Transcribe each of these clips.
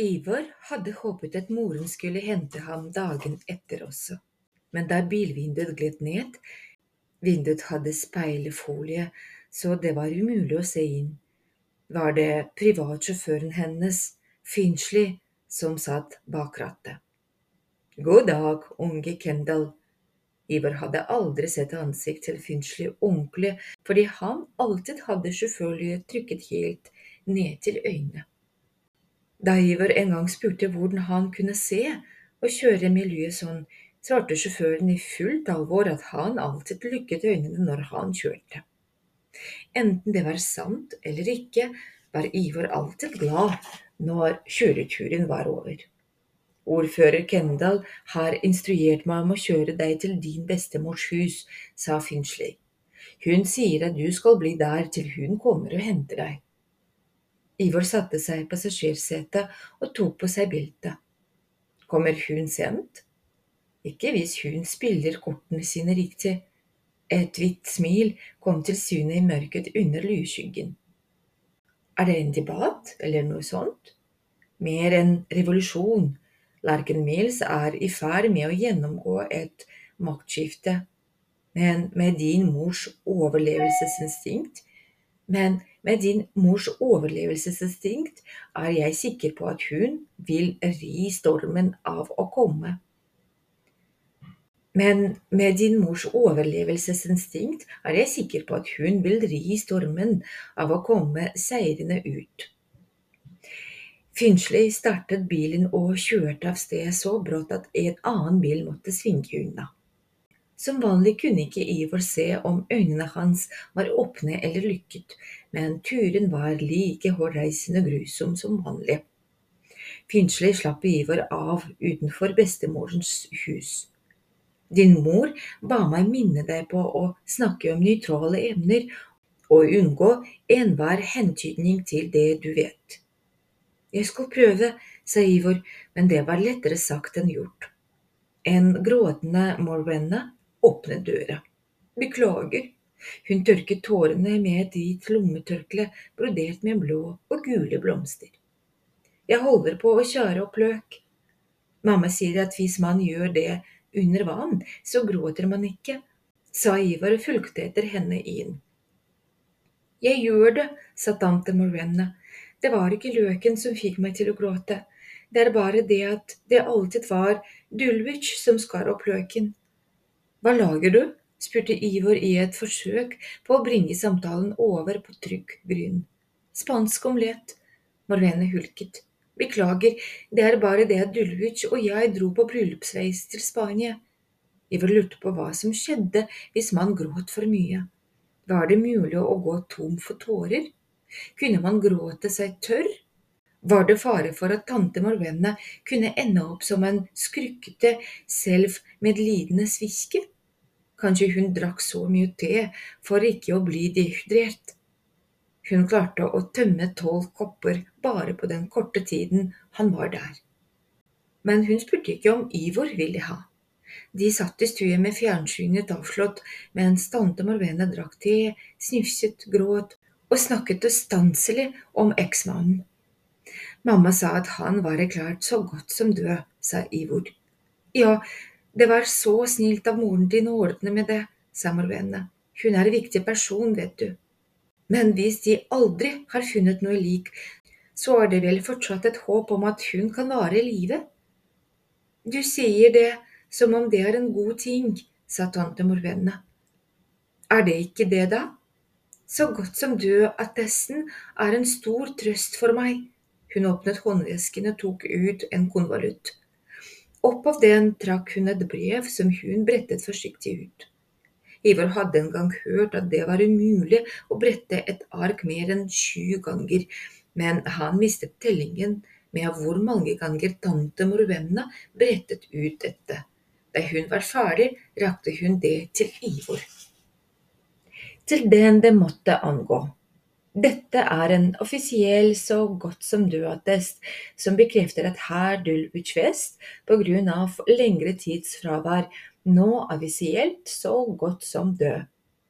Ivar hadde håpet at moren skulle hente ham dagen etter også, men da bilvinduet gled ned, vinduet hadde speilfolie, så det var umulig å se inn, var det privatsjåføren hennes, Finchley, som satt bak rattet. God dag, unge Kendal. Ivar hadde aldri sett ansikt til Finchley ordentlig, fordi han alltid hadde sjåførlyet trykket helt ned til øynene. Da Iver en gang spurte hvordan han kunne se og kjøre miljøet sånn, svarte sjåføren i fullt alvor at han alltid lukket øynene når han kjørte. Enten det var sant eller ikke, var Ivar alltid glad når kjøreturen var over. Ordfører Kendal har instruert meg om å kjøre deg til din bestemors hus, sa Finchley. Hun sier at du skal bli der til hun kommer og henter deg. Ivor satte seg i passasjersetet og tok på seg beltet. Kommer hun sent? Ikke hvis hun spiller kortene sine riktig. Et hvitt smil kom til syne i mørket under lueskyggen. Er det en debatt eller noe sånt? Mer enn revolusjon. Larken Mills er i ferd med å gjennomgå et maktskifte. Men med din mors overlevelsesinstinkt Men med din mors overlevelsesinstinkt er jeg sikker på at hun vil ri stormen av å komme. Men med din mors overlevelsesinstinkt er jeg sikker på at hun vil ri stormen av å komme seirende ut. Finchley startet bilen og kjørte av sted så brått at en annen bil måtte svinge unna. Som vanlig kunne ikke Ivor se om øynene hans var åpne eller lykket, men turen var like hårreisende grusom som vanlig. Finslig slapp Ivor av utenfor bestemorens hus. Din mor ba meg minne deg på å snakke om nøytrale emner og unngå enhver hentydning til det du vet. Jeg skal prøve, sa Ivor, men det var lettere sagt enn gjort. En gråtende Morwenna åpnet døra. Beklager. Hun tørket tårene med et hvit lommetørkle brodert med blå og gule blomster. Jeg holder på å tjære opp løk. Mamma sier at hvis man gjør det under vann, så gråter man ikke, sa Ivar og fulgte etter henne inn. Jeg gjør det, sa tante Morena. Det var ikke løken som fikk meg til å gråte. Det er bare det at det alltid var Dulwich som skar opp løken. Hva lager du? spurte Ivor i et forsøk på å bringe samtalen over på trygg grunn. Spansk omelett. Marlene hulket. Beklager, det er bare det at Dulwich og jeg dro på bryllupsreise til Spania. Ivor lurte på hva som skjedde hvis man gråt for mye. Var det mulig å gå tom for tårer? Kunne man gråte seg tørr? Var det fare for at tante Morwenna kunne ende opp som en skrukkete, selvmedlidende sviske? Kanskje hun drakk så mye te for ikke å bli dehydrert. Hun klarte å tømme tolv kopper bare på den korte tiden han var der. Men hun spurte ikke om Ivor ville ha. De satt i stuen med fjernsynet avslått mens tante Morvene drakk te, snufset, gråt og snakket ustanselig om eksmannen. Mamma sa at han var erklært så godt som død, sa Ivor. Ja, det var så snilt av moren din å ordne med det, sa Morvene. Hun er en viktig person, vet du. Men hvis de aldri har funnet noe lik, så er det vel fortsatt et håp om at hun kan vare i live? Du sier det som om det er en god ting, sa tante Morvene. Er det ikke det, da? Så godt som død-attesten er en stor trøst for meg. Hun åpnet håndvesken og tok ut en konvolutt. Opp av den trakk hun et brev som hun brettet forsiktig ut. Ivar hadde en gang hørt at det var umulig å brette et ark mer enn sju ganger, men han mistet tellingen med hvor mange ganger tante Morvenna brettet ut dette. Da hun var ferdig, rakte hun det til Ivor. Til den det måtte angå. Dette er en offisiell så godt som død-attest som bekrefter at herr Dulwich West på grunn av lengre tids fravær nå offisielt så godt som død,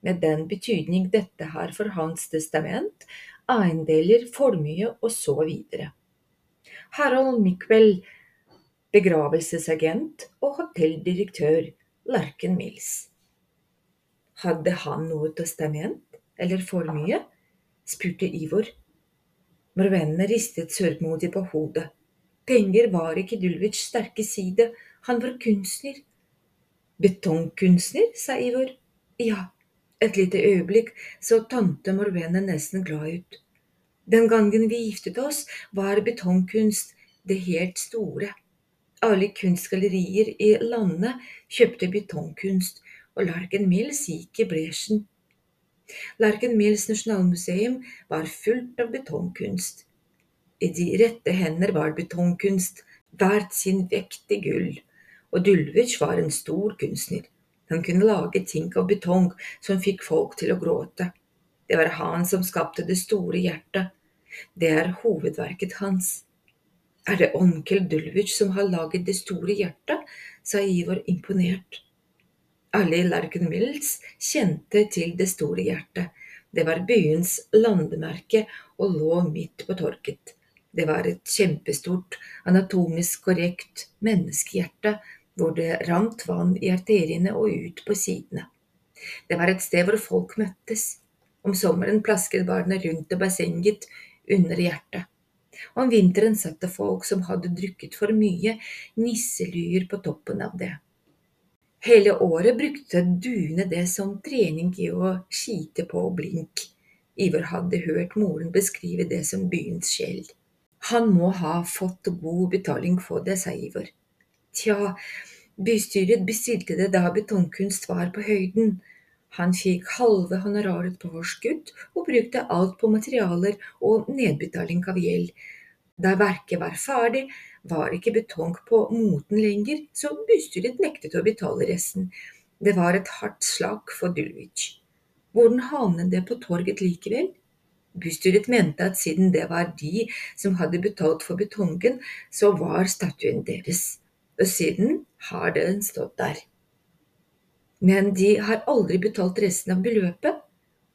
med den betydning dette har for hans testament, eiendeler, formue og så videre. Harald Mikvel, begravelsesagent og hotelldirektør Larken Mills. Hadde han noe testament, eller for mye? Spurte Ivor. Morvennene ristet sørgmodig på hodet. Penger var ikke Dulwich sterke side, han var kunstner. Betongkunstner, sa Ivor. Ja, et lite øyeblikk så tante Morvene nesten glad ut. Den gangen vi giftet oss, var betongkunst det helt store. Alle kunstgallerier i landet kjøpte betongkunst, og Larken Mills gikk i bresjen. Larken Mills nasjonalmuseum var fullt av betongkunst. I de rette hender var betongkunst verdt sin vekt i gull, og Dulwich var en stor kunstner. Han kunne lage ting av betong som fikk folk til å gråte. Det var han som skapte det store hjertet. Det er hovedverket hans. Er det onkel Dulwich som har laget Det store hjertet? sa Ivor imponert. Alle i Larken Mills kjente til Det store hjertet. Det var byens landemerke og lå midt på torget. Det var et kjempestort, anatomisk korrekt menneskehjerte hvor det rant vann i arteriene og ut på sidene. Det var et sted hvor folk møttes. Om sommeren plasket barna rundt i bassenget under hjertet. Om vinteren satt det folk som hadde drukket for mye, nisselyer på toppen av det. Hele året brukte duene det som trening i å skite på blink. Ivar hadde hørt moren beskrive det som byens sjel. Han må ha fått god betaling for det, sa Ivar. Tja, bystyret bestilte det da betongkunst var på høyden. Han fikk halve honoraret på forskudd og brukte alt på materialer og nedbetaling av gjeld. Da verket var ferdig, var ikke betong på moten lenger, så bystyret nektet å betale resten. Det var et hardt slag for Dulwich. Hvordan havnet det på torget likevel? Bystyret mente at siden det var de som hadde betalt for betongen, så var statuen deres, og siden har den stått der. Men de har aldri betalt resten av beløpet.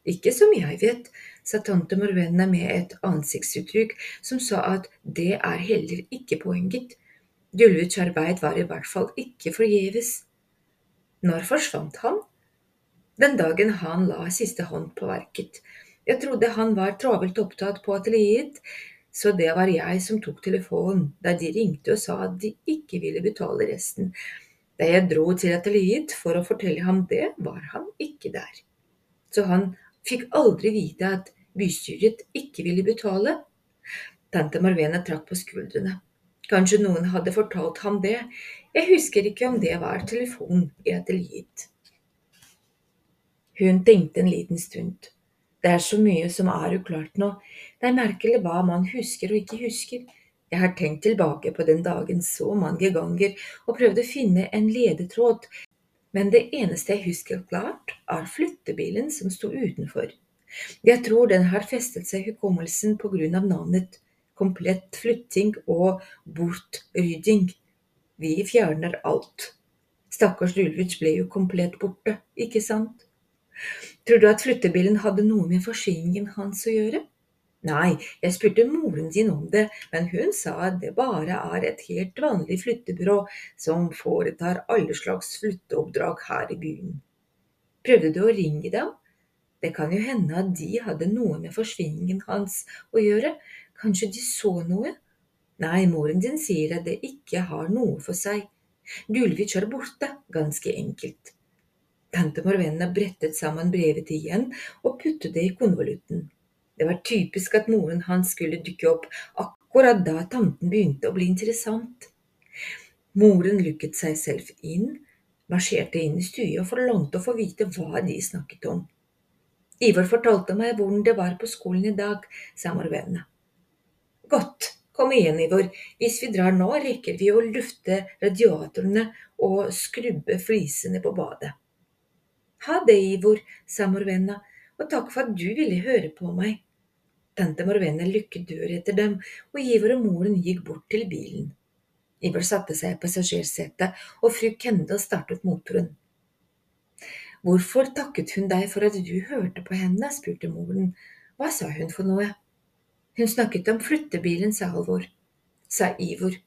Ikke som jeg vet, sa tante Morvenna med et ansiktsuttrykk som sa at det er heller ikke poenget. Dulwich arbeid var i hvert fall ikke forgjeves. Når forsvant han? Den dagen han la siste hånd på verket. Jeg trodde han var travelt opptatt på atelieret, så det var jeg som tok telefonen da de ringte og sa at de ikke ville betale resten. Da jeg dro til atelieret for å fortelle ham det, var han ikke der. Så han fikk aldri vite at bystyret ikke ville betale. Tante Marvene trakk på skuldrene. Kanskje noen hadde fortalt ham det, jeg husker ikke om det var telefon i atelieret. Hun tenkte en liten stund. Det er så mye som er uklart nå, det er merkelig hva man husker og ikke husker. Jeg har tenkt tilbake på den dagen så mange ganger og prøvd å finne en ledetråd, men det eneste jeg husker klart, er flyttebilen som sto utenfor. Jeg tror den har festet seg i hukommelsen på grunn av navnet, komplett flytting og bortrydding. Vi fjerner alt. Stakkars Dulwich ble jo komplett borte, ikke sant? Tror du at flyttebilen hadde noe med forsyningen hans å gjøre? Nei, jeg spurte moren din om det, men hun sa at det bare er et helt vanlig flyttebyrå som foretar alle slags flytteoppdrag her i byen. Prøvde du å ringe dem? Det kan jo hende at de hadde noe med forsvinningen hans å gjøre, kanskje de så noe? Nei, moren din sier at det ikke har noe for seg. Dulwich er borte, ganske enkelt. Tante Morvenna brettet sammen brevet igjen og puttet det i konvolutten. Det var typisk at moren hans skulle dukke opp akkurat da tanten begynte å bli interessant. Moren lukket seg selv inn, marsjerte inn i stua og forlangte å få vite hva de snakket om. Ivor fortalte meg hvordan det var på skolen i dag, sa Morvene. Godt, kom igjen, Ivor, hvis vi drar nå, rekker vi å lufte radiatorene og skrubbe flisene på badet. Ha det, Ivor, sa Morvenna, og takk for at du ville høre på meg. Tante Morvene lukket døren etter dem, og Ivar og moren gikk bort til bilen. Ivar satte seg i passasjersetet, og fru Kendal startet motoren. Hvorfor takket hun deg for at du hørte på henne? spurte moren. Hva sa hun for noe? Hun snakket om flyttebilen, sa Halvor. sa Ivor.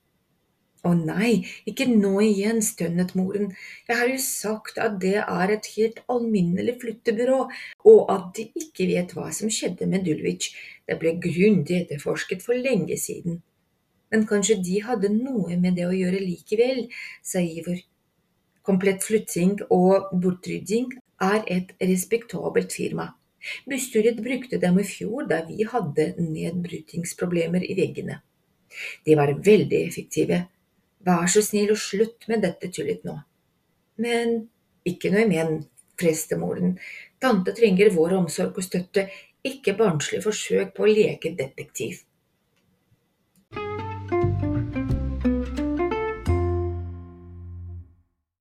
Å nei, ikke nå igjen, stønnet moren, jeg har jo sagt at det er et helt alminnelig flyttebyrå, og at de ikke vet hva som skjedde med Dulwich, det ble grundig etterforsket for lenge siden. Men kanskje de hadde noe med det å gjøre likevel, sa Ivor. Komplett flytting og bortrydding er et respektabelt firma. Bystyret brukte dem i fjor da vi hadde nedbrytingsproblemer i veggene. De var veldig effektive. Vær så snill og slutt med dette tullet nå. Men ikke noe men, prestemoren. Tante trenger vår omsorg og støtte, ikke barnslig forsøk på å leke detektiv.